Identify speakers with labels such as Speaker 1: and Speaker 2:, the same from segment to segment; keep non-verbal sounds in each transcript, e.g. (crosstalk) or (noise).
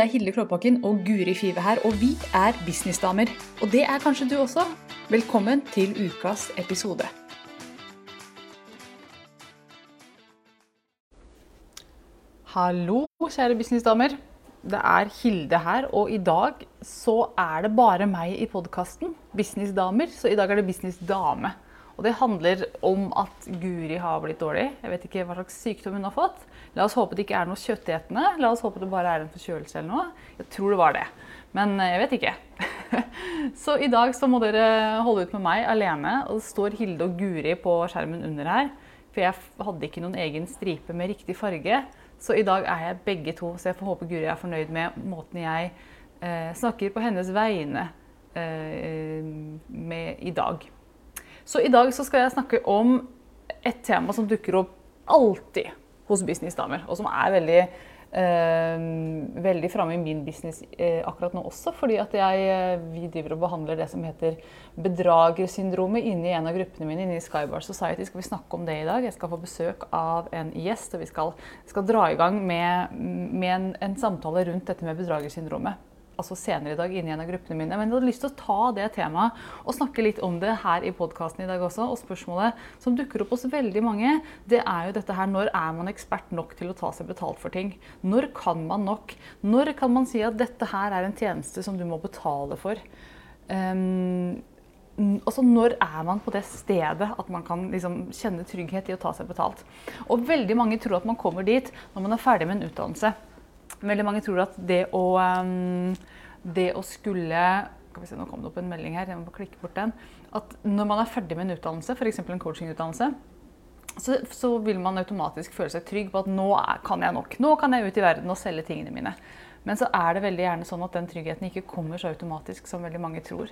Speaker 1: Det er Hilde Klåbakken og Guri Five her, og vi er businessdamer. Og det er kanskje du også. Velkommen til ukas episode. Hallo, kjære businessdamer. Det er Hilde her, og i dag så er det bare meg i podkasten Businessdamer. Så i dag er det businessdame. Og det handler om at Guri har blitt dårlig. Jeg vet ikke hva slags sykdom hun har fått. La oss håpe det ikke er noe kjøttetende. La oss håpe det bare er en forkjølelse eller noe. Jeg tror det var det. Men eh, jeg vet ikke. (laughs) så i dag så må dere holde ut med meg alene. Og det står Hilde og Guri på skjermen under her. For jeg hadde ikke noen egen stripe med riktig farge. Så i dag er jeg begge to. Så jeg får håpe Guri er fornøyd med måten jeg eh, snakker på hennes vegne eh, med i dag. Så i dag så skal jeg snakke om et tema som dukker opp alltid hos businessdamer, og som er veldig, Uh, veldig framme i min business uh, akkurat nå også. Fordi at jeg, uh, vi driver og behandler det som heter bedragersyndromet inni en av gruppene mine inni Skybar Society. Skal vi snakke om det i dag? Jeg skal få besøk av en gjest, og vi skal, skal dra i gang med, med en, en samtale rundt dette med bedragersyndromet altså senere i dag inn i en av gruppene mine. Men jeg hadde lyst til å ta det temaet og snakke litt om det her i podkasten i dag også. Og spørsmålet som dukker opp hos veldig mange, det er jo dette her når er man ekspert nok til å ta seg betalt for ting? Når kan man nok? Når kan man si at dette her er en tjeneste som du må betale for? Um, altså Når er man på det stedet at man kan liksom kjenne trygghet i å ta seg betalt? Og veldig mange tror at man kommer dit når man er ferdig med en utdannelse. Veldig mange tror at det å, um, det å skulle se, Nå kom det opp en melding her, jeg må klikke bort den. At når man er ferdig med en utdannelse, f.eks. en coachingutdannelse, så, så, vil man automatisk føle seg trygg på at nå er, kan jeg nok. Nå kan jeg ut i verden og selge tingene mine. Men så er det veldig gjerne sånn at den tryggheten ikke kommer så automatisk som veldig mange tror.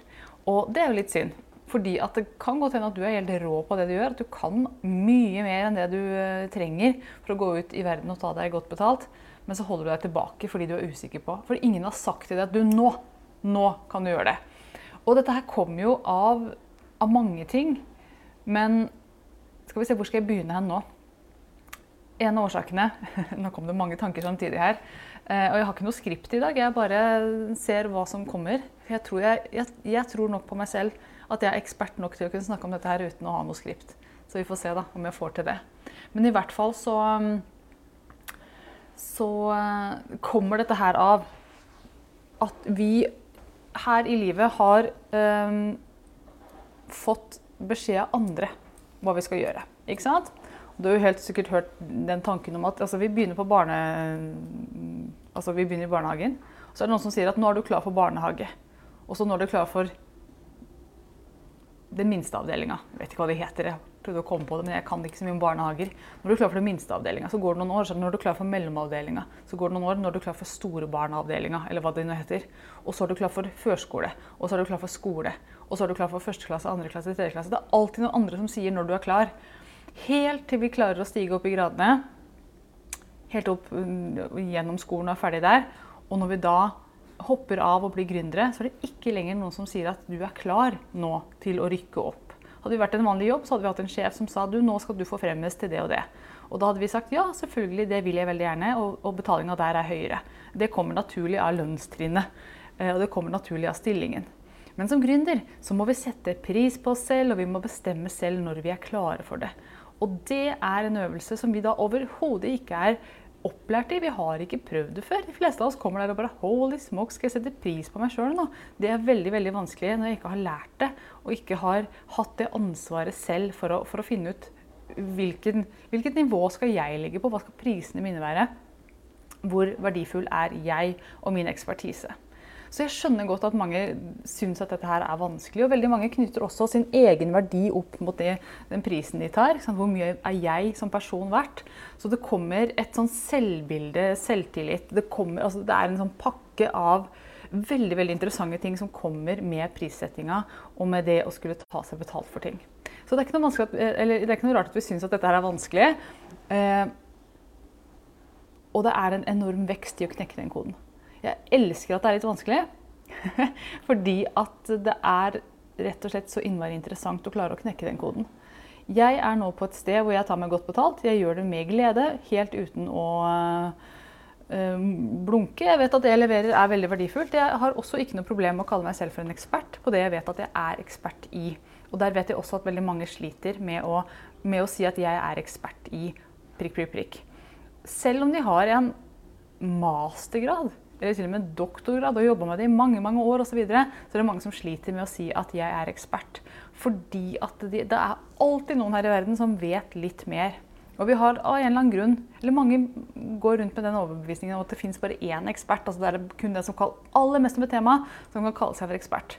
Speaker 1: Og det er jo litt synd. Fordi at det kan godt hende at du er helt rå på det du gjør. At du kan mye mer enn det du eh, trenger for å gå ut i verden og ta deg godt betalt men så holder du deg tilbake fordi du er usikker på. For ingen har sagt til deg at du nå, nå kan du gjøre det. Og dette her kommer jo av, av mange ting. Men skal vi se, hvor skal jeg begynne hen nå? En av årsakene (laughs) Nå kom det mange tanker samtidig her. Eh, og jeg har ikke noe skript i dag. Jeg bare ser hva som kommer. Jeg tror, jeg, jeg, jeg tror nok på meg selv at jeg er ekspert nok til å kunne snakke om dette her uten å ha noe skript. Så vi får se da om jeg får til det. Men i hvert fall så så eh, kommer dette her av at vi her i livet har um, fått beskjed av andre hva vi skal gjøre. Ikke sant? Du har jo helt sikkert hørt den tanken om at altså, vi, begynner barne, altså, vi begynner i barnehagen. Så er det noen som sier at nå er du klar for barnehage. Og så nå er du klar for den minste avdelinga. Vet ikke hva det heter. Prøvde å komme på det, men jeg kan ikke så mye om barnehager. Når du er klar for den minste avdelinga, så går det noen år. Så når du er klar for mellomavdelinga, så går det noen år. Når du er klar for storebarneavdelinga, eller hva det nå heter. Og så er du klar for førskole. Og så er du klar for skole. Og så er du klar for første klasse, andre klasse, tredje klasse. Det er alltid noen andre som sier når du er klar. Helt til vi klarer å stige opp i gradene. Helt opp mm, gjennom skolen og er ferdig der. Og når vi da hopper av og blir gründere, så er det ikke lenger noen som sier at du er klar nå til å rykke opp. Hadde vi vært en vanlig jobb, så hadde vi hatt en sjef som sa du, nå skal du få fremmes til det og det. Og da hadde vi sagt ja, selvfølgelig, det vil jeg veldig gjerne, og, og betalinga der er høyere. Det kommer naturlig av lønnstrinnet, eh, og det kommer naturlig av stillingen. Men som gründer så må vi sette pris på oss selv, og vi må bestemme selv når vi er klare for det. Og det er en øvelse som vi da overhodet ikke er opplært i. Vi har ikke prøvd det før. De fleste av oss kommer der og bare Holy smoke, skal jeg sette pris på meg sjøl nå? Det er veldig veldig vanskelig når jeg ikke har lært det, og ikke har hatt det ansvaret selv for å, for å finne ut hvilken, hvilket nivå skal jeg ligge på, hva skal prisene mine være? Hvor verdifull er jeg og min ekspertise? Så jeg skjønner godt at mange syns at dette her er vanskelig. Og veldig mange knytter også sin egen verdi opp mot det, den prisen de tar. Hvor mye er jeg som person verdt? Så det kommer et sånn selvbilde, selvtillit. Det, kommer, altså det er en sånn pakke av veldig veldig interessante ting som kommer med prissettinga og med det å skulle ta seg betalt for ting. Så det er ikke noe, at, det er ikke noe rart at vi syns at dette her er vanskelig. Eh, og det er en enorm vekst i å knekke den koden. Jeg elsker at det er litt vanskelig. (laughs) Fordi at det er rett og slett så innmari interessant å klare å knekke den koden. Jeg er nå på et sted hvor jeg tar meg godt betalt. Jeg gjør det med glede, helt uten å øh, blunke. Jeg vet at det jeg leverer er veldig verdifullt. Jeg har også ikke noe problem med å kalle meg selv for en ekspert på det jeg vet at jeg er ekspert i. Og der vet jeg også at veldig mange sliter med å, med å si at jeg er ekspert i prikk, prikk, prikk. Selv om de har en mastergrad eller til og med doktorgrad og jobba med det i mange mange år osv., så, videre, så er det mange som sliter med å si at jeg er ekspert. Fordi at de, det er alltid noen her i verden som vet litt mer. Og vi har av en eller annen grunn, eller Mange går rundt med den overbevisningen om at det fins bare én ekspert. altså Det er kun den som kan aller mest om et tema, som kan kalle seg for ekspert.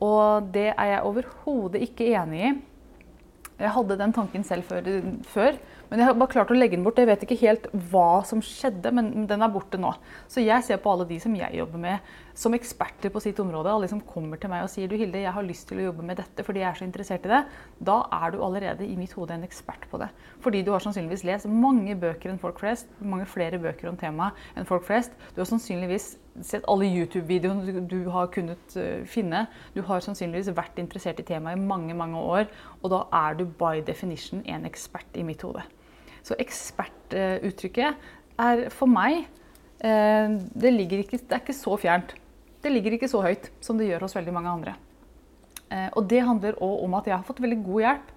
Speaker 1: Og det er jeg overhodet ikke enig i. Jeg hadde den tanken selv før, før, men jeg har bare klart å legge den bort. Jeg vet ikke helt hva som skjedde, men den er borte nå. Så jeg ser på alle de som jeg jobber med som eksperter på sitt område. Alle som kommer til meg og sier du Hilde, jeg har lyst til å jobbe med dette fordi jeg er så interessert i det. Da er du allerede i mitt hode en ekspert på det. Fordi du har sannsynligvis lest mange bøker enn folk flest. Mange flere bøker om temaet enn folk flest. Du har sannsynligvis sett alle YouTube-videoene du har kunnet eh, finne. Du har sannsynligvis vært interessert i temaet i mange mange år, og da er du by definition en ekspert i mitt hode. Så ekspertuttrykket er for meg eh, det, ikke, det er ikke så fjernt. Det ligger ikke så høyt som det gjør hos veldig mange andre. Eh, og det handler òg om at jeg har fått veldig god hjelp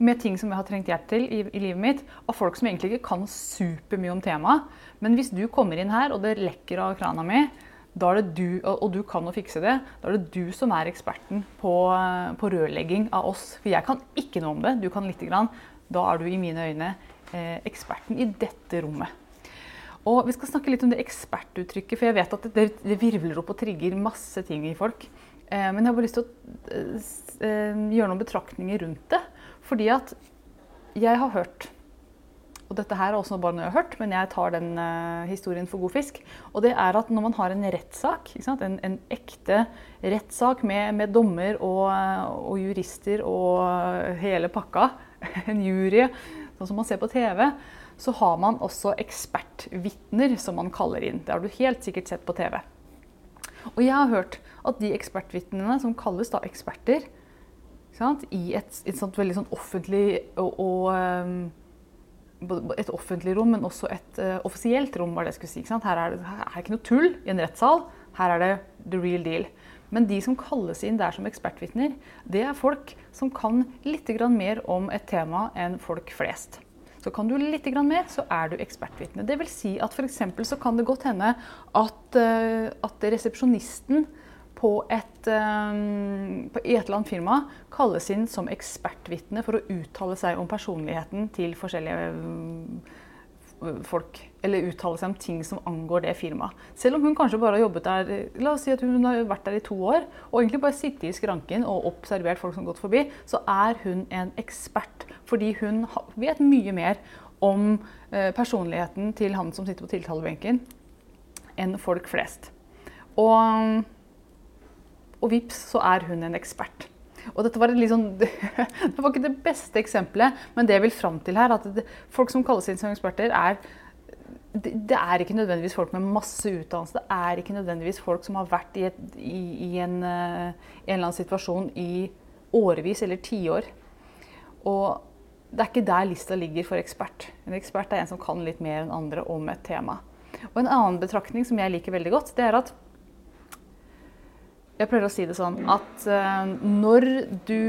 Speaker 1: med ting som jeg har trengt hjelp til i, i, livet mitt, av folk som egentlig ikke kan supermye om temaet. Men hvis du kommer inn her, og det lekker av krana mi, du, og du kan å fikse det, da er det du som er eksperten på, på rørlegging av oss. For jeg kan ikke noe om det, du kan lite grann. Da er du i mine øyne eh, eksperten i dette rommet. Og Vi skal snakke litt om det ekspertuttrykket, for jeg vet at det, det virvler opp og trigger masse ting i folk. Eh, men jeg har bare lyst til å eh, gjøre noen betraktninger rundt det. Fordi at jeg har hørt og dette her er også bare noe jeg har hørt, men jeg tar den uh, historien for god fisk. Og det er at når man har en rettssak, en, en, ekte rettssak med, med dommer og, og, jurister og hele pakka, (laughs) en jury, sånn som man ser på TV, så har man også ekspertvitner, som man kaller inn. Det har du helt sikkert sett på TV. Og jeg har hørt at de ekspertvitnene, som kalles da eksperter, i et, et sånt veldig sånn offentlig og, og um, et offentlig rom, men også et uh, offisielt rom. var det jeg skulle si. Her er, det, her er det ikke noe tull i en rettssal. Her er det the real deal. Men de som kalles inn der som ekspertvitner, det er folk som kan litt mer om et tema enn folk flest. Så kan du litt mer, så er du ekspertvitne. Det vil si at f.eks. så kan det godt hende at, uh, at resepsjonisten på et, um, på, et eller annet firma kalles inn som ekspertvitne for å uttale seg om personligheten til forskjellige folk. Eller uttale seg om ting som angår det firmaet. Selv om hun kanskje bare har jobbet der la oss si at hun har vært der i to år og egentlig bare sittet i skranken og observert folk som har gått forbi, så er hun en ekspert. Fordi hun vet mye mer om uh, personligheten til han som sitter på tiltalebenken, enn folk flest. Og og vips, så er hun en ekspert. Og dette var, sånn, (laughs) det var ikke det beste eksempelet, men det jeg vil fram til her, at det, folk som kalles inn som eksperter, er det, det, er ikke nødvendigvis folk med masse utdannelse. Det er ikke nødvendigvis folk som har vært i, et, i, i en, eh, en, eller annen situasjon i årevis eller tiår. Og det er ikke der lista ligger for ekspert. En ekspert er en som kan litt mer enn andre om et tema. Og En annen betraktning som jeg liker veldig godt, det er at jeg pleier å si det sånn at uh, når du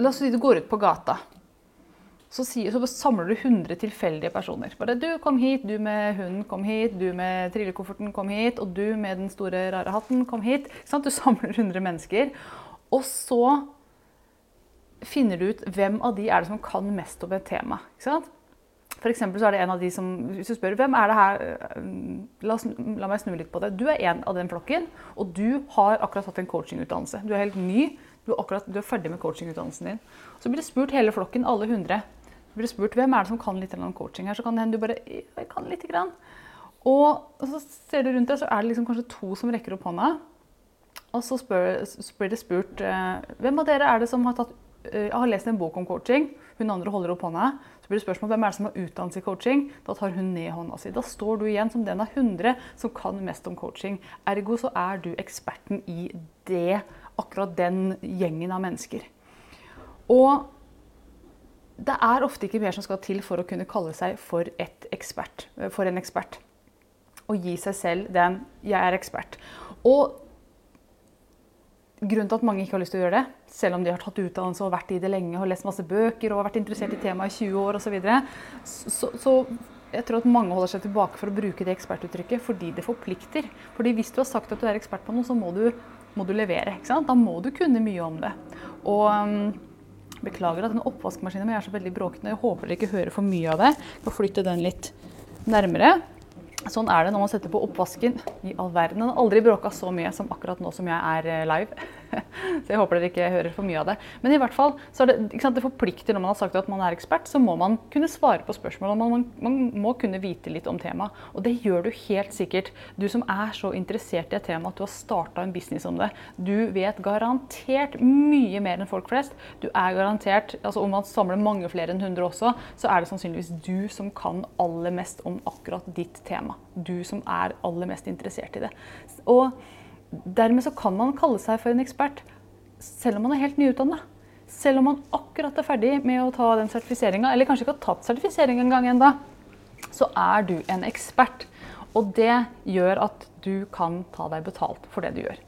Speaker 1: La oss si du går ut på gata. Så, sier, så samler du 100 tilfeldige personer. Bare 'Du, kom hit. Du med hunden, kom hit. Du med trillekofferten, kom hit. Og du med den store, rare hatten, kom hit.' Du (laughs) samler 100 mennesker. Og så finner du ut hvem av de er det som kan mest om et tema. Ikke sant? For så er det en av de som Hvis du spør hvem er det her eh, la, la, meg snu litt på det. Du er en av den flokken, og du har akkurat hatt en coachingutdannelse. Du er helt ny. Du er, akkurat, du er ferdig med coachingutdannelsen din. Så blir det spurt hele flokken, alle 100. Så blir det spurt hvem er det som kan litt om coaching her. Så kan det hende du bare jeg kan lite grann. Og så ser du rundt deg, så er det liksom kanskje to som rekker opp hånda. Og så, blir det spurt eh, hvem av dere er det som har tatt eh, jeg har lest en bok om coaching. Hun andre holder opp hånda. Så blir det spørsmål hvem er det som har utdannelse i coaching. Da tar hun ned hånda si. Da står du igjen som den av 100 som kan mest om coaching. Ergo så er du eksperten i det, akkurat den gjengen av mennesker. Og det er ofte ikke mer som skal til for å kunne kalle seg for, ekspert, for en ekspert. å gi seg selv den 'jeg er ekspert'. Og grunnen til at mange ikke har lyst til å gjøre det, selv om de har tatt utdannelse og vært i det lenge og lest masse bøker og vært interessert i temaet i 20 år osv., så, videre, så, så jeg tror at mange holder seg tilbake for å bruke det ekspertuttrykket fordi det forplikter. Fordi hvis du har sagt at du er ekspert på noe, så må du, må du levere. Da må du kunne mye om det. Og um, Beklager at den oppvaskmaskinen min er så veldig bråkende. Jeg håper dere ikke hører for mye av det. Jeg får flytte den litt nærmere. Sånn er det når man setter på oppvasken. I all verden. Den har aldri bråka så mye som akkurat nå som jeg er eh, live. (laughs) Så jeg håper dere ikke hører for mye av det. Men i hvert fall, så er det, sant, det forplikter når man har sagt at man er ekspert, så må man kunne svare på spørsmål. Man, man, man må kunne vite litt om temaet. Og det gjør du helt sikkert. Du som er så interessert i et tema at du har starta en business om det. Du vet garantert mye mer enn folk flest. Du er garantert, altså Om man samler mange flere enn 100 også, så er det sannsynligvis du som kan aller mest om akkurat ditt tema. Du som er aller mest interessert i det. Og Dermed så kan man kalle seg for en ekspert selv om man er helt nyutdanna. Selv om man akkurat er ferdig med å ta den sertifiseringa, eller kanskje ikke har tatt sertifisering engang ennå, så er du en ekspert. Og det gjør at du kan ta deg betalt for det du gjør.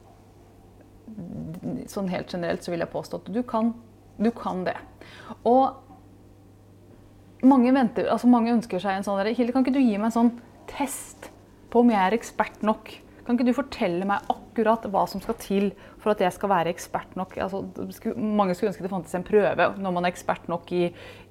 Speaker 1: Sånn helt generelt så vil jeg påstå at du kan, du kan det. Og mange, venter, altså mange ønsker seg en sånn Hilde, kan ikke du gi meg en sånn test på om jeg er ekspert nok? Kan ikke du fortelle meg akkurat hva som skal til for at jeg skal være ekspert nok? Altså, mange skulle ønske det fantes en prøve når man er ekspert nok i,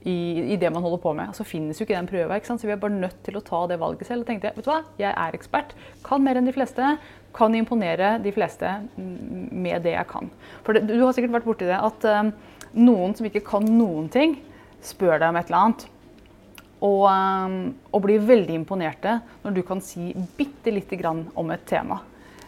Speaker 1: i, i det man holder på med. Så finnes jo ikke den prøva, så vi er bare nødt til å ta det valget selv. Og tenkte vet du hva, jeg er ekspert, kan mer enn de fleste, kan imponere de fleste med det jeg kan. For det, du har sikkert vært borti det at um, noen som ikke kan noen ting, spør deg om et eller annet. Og, um, og blir veldig imponerte når du kan si bitte lite grann om et tema.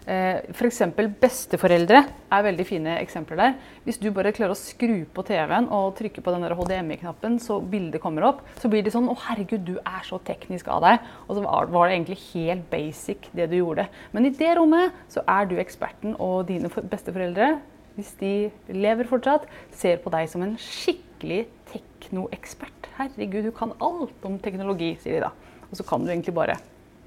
Speaker 1: Eh, F.eks. besteforeldre er veldig fine eksempler der. Hvis du bare klarer å skru på TV-en og trykke på den HDMI-knappen så bildet kommer opp, så blir det sånn Å, herregud, du er så teknisk av deg. Og så var det egentlig helt basic, det du gjorde. Men i det rommet så er du eksperten, og dine besteforeldre, hvis de lever fortsatt, ser på deg som en skikkelig teknoekspert herregud, du kan alt om teknologi, sier de da. Og så kan du egentlig bare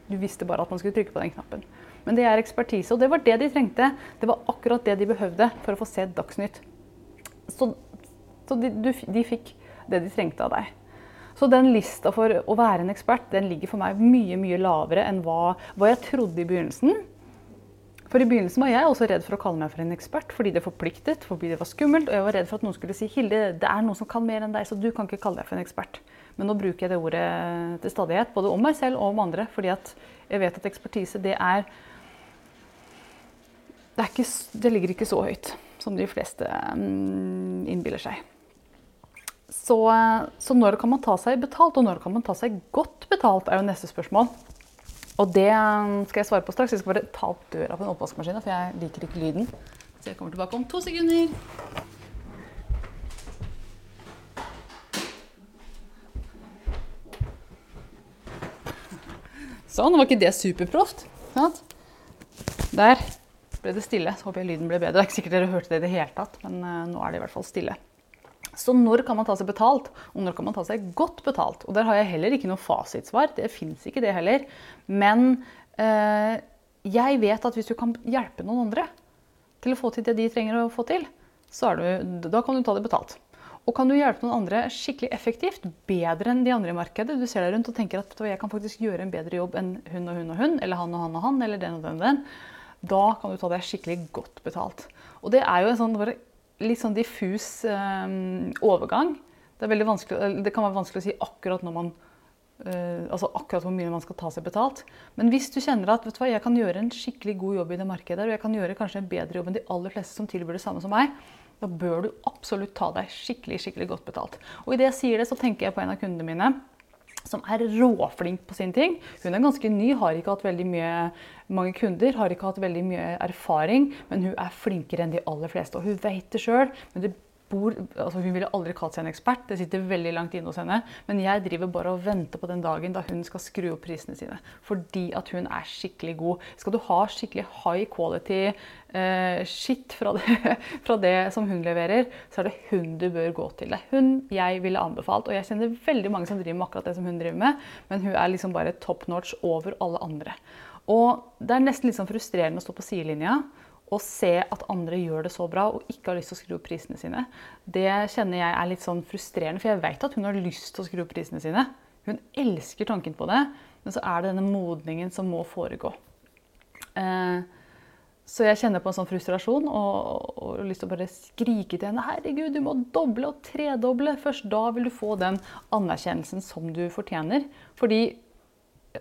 Speaker 1: Du visste bare at man skulle trykke på den knappen. Men det er ekspertise, og det var det de trengte. Det var akkurat det de behøvde for å få se Dagsnytt. Så, så de, du, de fikk det de trengte av deg. Så den lista for å være en ekspert den ligger for meg mye mye lavere enn hva, hva jeg trodde i begynnelsen. For i begynnelsen var jeg også redd for å kalle meg for en ekspert, fordi det forpliktet, fordi det var skummelt, og jeg var redd for at noen skulle si Hilde, det er noen som kan mer enn deg, så du kan ikke kalle deg for en ekspert. Men nå bruker jeg det ordet til stadighet, både om meg selv og om andre, fordi jeg vet at ekspertise, det er Det, ikke, det ligger ikke så høyt som de fleste mm, innbiller seg. Så, så når kan man ta seg betalt, og når kan man ta seg godt betalt, er jo neste spørsmål. Og det um, skal jeg svare på straks. Jeg skal bare ta opp døra på en oppvaskmaskin, for jeg liker ikke lyden. Så jeg kommer tilbake om to sekunder. Sånn, var ikke det superproft? Der ble det stille. Så håper jeg lyden ble bedre. Det er ikke sikkert dere hørte det i det hele tatt, men uh, nå er det i hvert fall stille. Så når kan man ta seg betalt, og når kan man ta seg godt betalt? Og der har jeg heller ikke noe fasitsvar. Det fins ikke det heller. Men eh, jeg vet at hvis du kan hjelpe noen andre til å få til det de trenger å få til, du, da kan du ta det betalt. Og kan du hjelpe noen andre skikkelig effektivt, bedre enn de andre i markedet, du ser deg rundt og tenker at jeg kan faktisk gjøre en bedre jobb enn hun og hun og hun, eller han og han og han, eller den og den og den, da kan du ta deg skikkelig godt betalt. Og det er jo en sånn litt sånn diffus eh, overgang. Det, det, kan være vanskelig å si akkurat når man uh, altså akkurat hvor mye man skal ta seg betalt. Men hvis du kjenner at vet du hva, jeg kan gjøre en skikkelig god jobb i det markedet, og jeg kan gjøre kanskje en bedre jobb enn de aller fleste som tilbyr det samme som meg, da bør du absolutt ta deg skikkelig skikkelig godt betalt. Og idet jeg sier det, så tenker jeg på en av kundene mine som er råflink på sin ting. Hun er ganske ny, har ikke hatt veldig mye, mange kunder, har ikke hatt veldig mye erfaring, men hun er flinkere enn de aller fleste. Og hun vet det sjøl, men det bor, altså hun ville aldri kalt seg en ekspert, det sitter veldig langt inne hos henne. Men jeg driver bare og venter på den dagen da hun skal skru opp prisene sine. Fordi at hun er skikkelig god. Skal du ha skikkelig high quality eh, shit fra det, (laughs) fra det, som hun leverer, så er det hun du bør gå til. Det hun jeg ville anbefalt. Og jeg kjenner veldig mange som driver med akkurat det som hun driver med, men hun er liksom bare top notch over alle andre. Og det er nesten litt sånn frustrerende å stå på sidelinja og se at andre gjør det så bra og ikke har lyst til å skru opp prisene sine. Det kjenner jeg er litt sånn frustrerende, for jeg vet at hun har lyst til å skru opp prisene sine. Hun elsker tanken på det, men så er det denne modningen som må foregå. Eh, så jeg kjenner på en sånn frustrasjon og, og lyst til å bare skrike til henne Herregud, du må doble og tredoble. Først da vil du få den anerkjennelsen som du fortjener. Fordi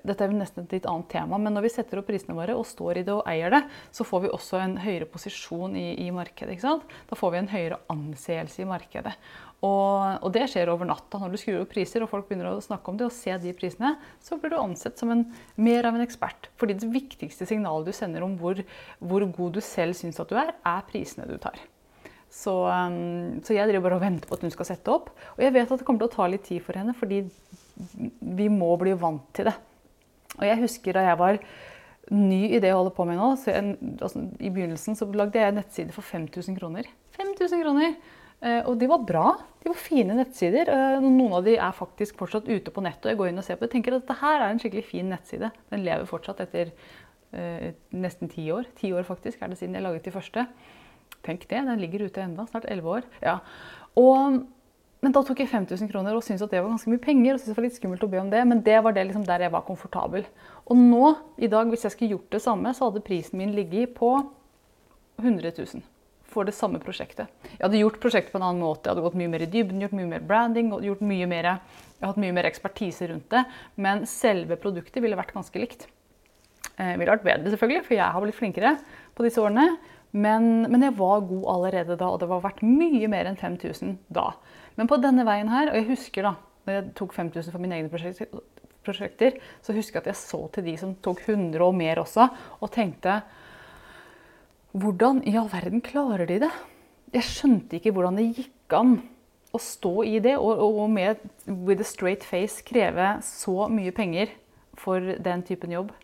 Speaker 1: dette er nesten et litt annet tema, men når vi setter opp prisene våre og står i det og eier det, så får vi også en høyere posisjon i, i markedet. ikke sant? Da får vi en høyere anseelse i markedet. Og, og, det skjer over natta. Når du skrur opp priser og folk begynner å snakke om det og se de prisene, så blir du ansett som en, mer av en ekspert. Fordi det viktigste signalet du sender om hvor, hvor god du selv syns at du er, er prisene du tar. Så, um, så jeg driver bare og venter på at hun skal sette opp. Og jeg vet at det kommer til å ta litt tid for henne, fordi vi må bli vant til det. Og jeg husker da jeg var ny i det jeg holder på med nå. Jeg, altså, I begynnelsen så lagde jeg nettsider for 5000 kroner. 5000 kroner! Eh, og de var bra. De var fine nettsider. Eh, noen av de er faktisk fortsatt ute på nettet. og Jeg går inn og ser på det. Jeg tenker at dette her er en skikkelig fin nettside. Den lever fortsatt etter eh, nesten ti år. Ti år faktisk er det siden jeg laget de første. Tenk det, den ligger ute enda, snart elleve år. Ja. Og men da tok jeg 5000 kroner og syntes at det var ganske mye penger. og syntes det var litt skummelt å be om det, Men det var det liksom der jeg var komfortabel. Og nå, i dag, hvis jeg skulle gjort det samme, så hadde prisen min ligget på 100 000 for det samme prosjektet. Jeg hadde gjort prosjektet på en annen måte. Jeg hadde gått mye mer i dybden, gjort mye mer branding, gjort mye mer, jeg hadde hatt mye mer ekspertise rundt det. Men selve produktet ville vært ganske likt. Det ville vært bedre, selvfølgelig, for jeg har blitt flinkere på disse årene. Men, men, jeg var god allerede da, og det var verdt mye mer enn 5000 da. Men på denne veien her, og jeg husker da når jeg tok 5000 for mine egne prosjekter, så husker jeg at jeg så til de som tok 100 og mer også, og tenkte Hvordan i all verden klarer de det? Jeg skjønte ikke hvordan det gikk an å stå i det og, og med with a straight face kreve så mye penger for den typen jobb.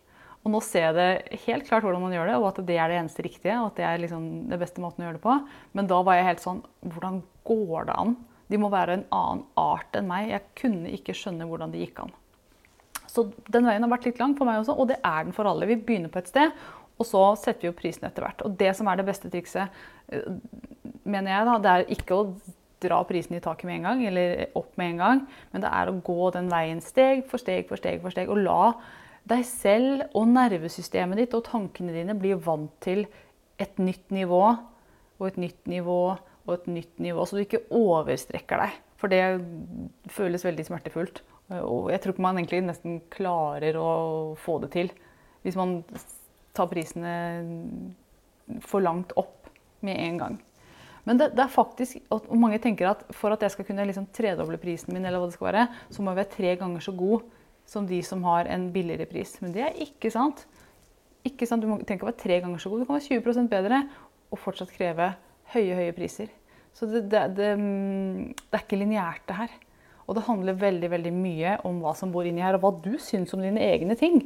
Speaker 1: Og nå ser jeg det helt klart hvordan man gjør det, og at det er det eneste riktige. og at det er liksom det beste måten å gjøre det på. Men da var jeg helt sånn Hvordan går det an? De må være en annen art enn meg. Jeg kunne ikke skjønne hvordan det gikk an. Så den veien har vært litt lang for meg også, og det er den for alle. Vi begynner på et sted, og så setter vi opp prisen etter hvert. Og det som er det beste trikset, eh, mener jeg, da, det er ikke å dra prisen i taket med en gang, eller opp med en gang, men det er å gå den veien steg for steg for steg for steg, og la deg selv og nervesystemet ditt og tankene dine bli vant til et nytt nivå og et nytt nivå og et nytt nivå, så du ikke overstrekker deg. For det føles veldig smertefullt. Og jeg tror ikke man egentlig nesten klarer å få det til hvis man tar prisene for langt opp med en gang. Men det, det er faktisk, og mange tenker at for at jeg skal kunne liksom tredoble prisen min, eller hva det skal være, så må jeg være tre ganger så god som de som har en billigere pris. Men det er ikke sant. Ikke sant? Du må tenke å være tre ganger så god. Du kan være 20% bedre og fortsatt kreve høye, høye priser. Så det, det, det, det er ikke lineært, det her. Og det handler veldig veldig mye om hva som bor inni her, og hva du syns om dine egne ting.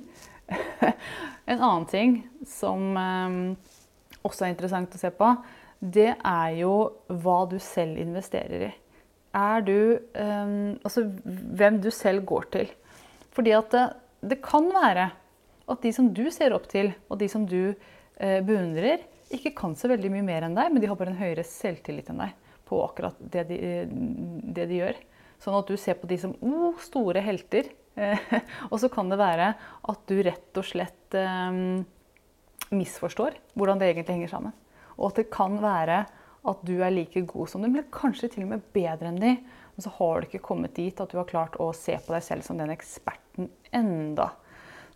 Speaker 1: (laughs) en annen ting som eh, også er interessant å se på, det er jo hva du selv investerer i. Er du eh, Altså hvem du selv går til. Fordi at det, det, kan være at de som du ser opp til, og de som du eh, beundrer, ikke kan så veldig mye mer enn deg, men de har bare en høyere selvtillit enn deg på akkurat det de, det de gjør. Sånn at du ser på de som oh, store helter. (laughs) og så kan det være at du rett og slett um, misforstår hvordan det egentlig henger sammen. Og at det kan være at du er like god som dem, eller kanskje til og med bedre enn de. Men så har du ikke kommet dit at du har klart å se på deg selv som den eksperten enda.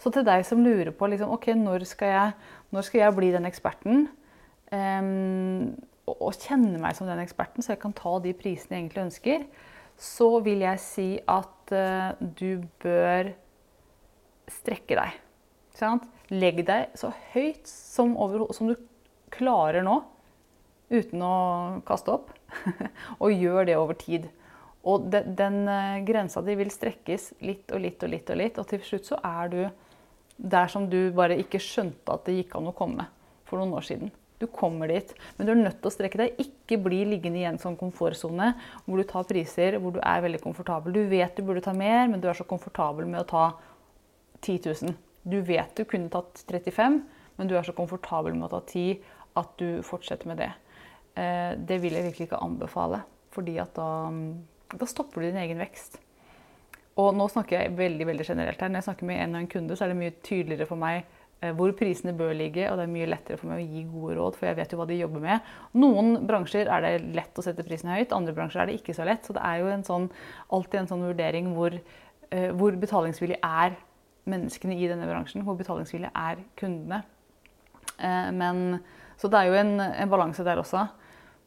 Speaker 1: Så til deg som lurer på liksom, ok, når skal, jeg, når skal jeg bli den eksperten, og, og, kjenne meg som den eksperten, så jeg kan ta de prisene jeg egentlig ønsker, så vil jeg si at uh, du bør strekke deg. Legg deg så høyt som, over, som du klarer nå, uten å kaste opp. (laughs) og gjør det over tid. Og den, den uh, grensa di vil strekkes litt og litt og litt, og litt, og til slutt så er du der som du bare ikke skjønte at det gikk an å komme for noen år siden. Du kommer dit, men du er nødt til å strekke deg. Ikke bli liggende i en sånn komfortsone hvor du tar priser hvor du er veldig komfortabel. Du vet du burde ta mer, men du er så komfortabel med å ta 10 000 Du vet du kunne tatt 35, men du er så komfortabel med å ta 10 at du fortsetter med det. Eh, det vil jeg virkelig ikke anbefale, fordi da, da stopper du din egen vekst. Og nå snakker jeg veldig veldig generelt her. Når jeg snakker med en og en kunde, så er det mye tydeligere for meg hvor prisene bør ligge, og det er mye lettere for meg å gi gode råd, for jeg vet jo hva de jobber med. Noen bransjer er det lett å sette prisene høyt, andre bransjer er det ikke så lett. Så det er jo en sånn, alltid en sånn vurdering hvor, uh, hvor betalingsvillig er menneskene i denne bransjen, hvor betalingsvillig er kundene. Uh, men, så det er jo en, en balanse der også.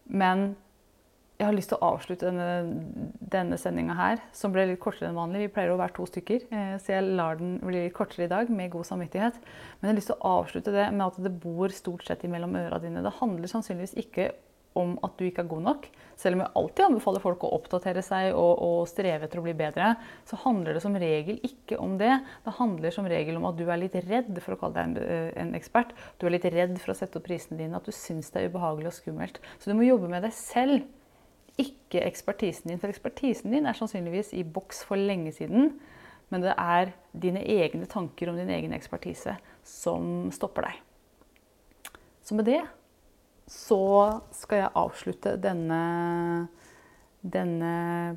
Speaker 1: Men jeg har lyst til å avslutte denne, denne sendinga her, som ble litt kortere enn vanlig. Vi pleier å være to stykker, eh, så jeg lar den bli litt kortere i dag med god samvittighet. Men jeg har lyst til å avslutte det med at det bor stort sett imellom øra dine. Det handler sannsynligvis ikke om at du ikke er god nok. Selv om jeg alltid anbefaler folk å oppdatere seg og, og, streve etter å bli bedre, så handler det som regel ikke om det. Det handler som regel om at du er litt redd for å kalle deg en, eh, en ekspert. Du er litt redd for å sette opp prisene dine, at du syns det er ubehagelig og skummelt. Så du må jobbe med deg selv ikke ekspertisen din. For ekspertisen din er sannsynligvis i boks for lenge siden. Men det er dine egne tanker om din egen ekspertise som stopper deg. Så med det så skal jeg avslutte denne, denne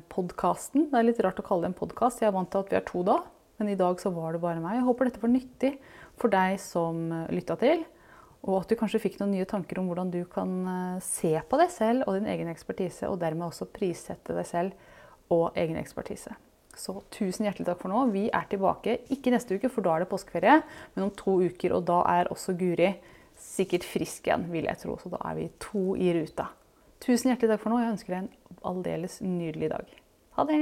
Speaker 1: podkasten. Det er litt rart å kalle det en podkast. Jeg er vant til at vi er to da, men i dag så var det bare meg. Jeg håper dette var nyttig for deg som lytta til. Og at du kanskje fikk noen nye tanker om hvordan du kan eh, se på deg selv og din egen ekspertise, og dermed også prissette deg selv og egen ekspertise. Så tusen hjertelig takk for nå. Vi er tilbake ikke neste uke, for da er det påskeferie, men om to uker. Og da er også Guri sikkert frisk igjen, vil jeg tro. Så da er vi to i ruta. Tusen hjertelig takk for nå. Jeg ønsker deg en aldeles nydelig dag. Ha det!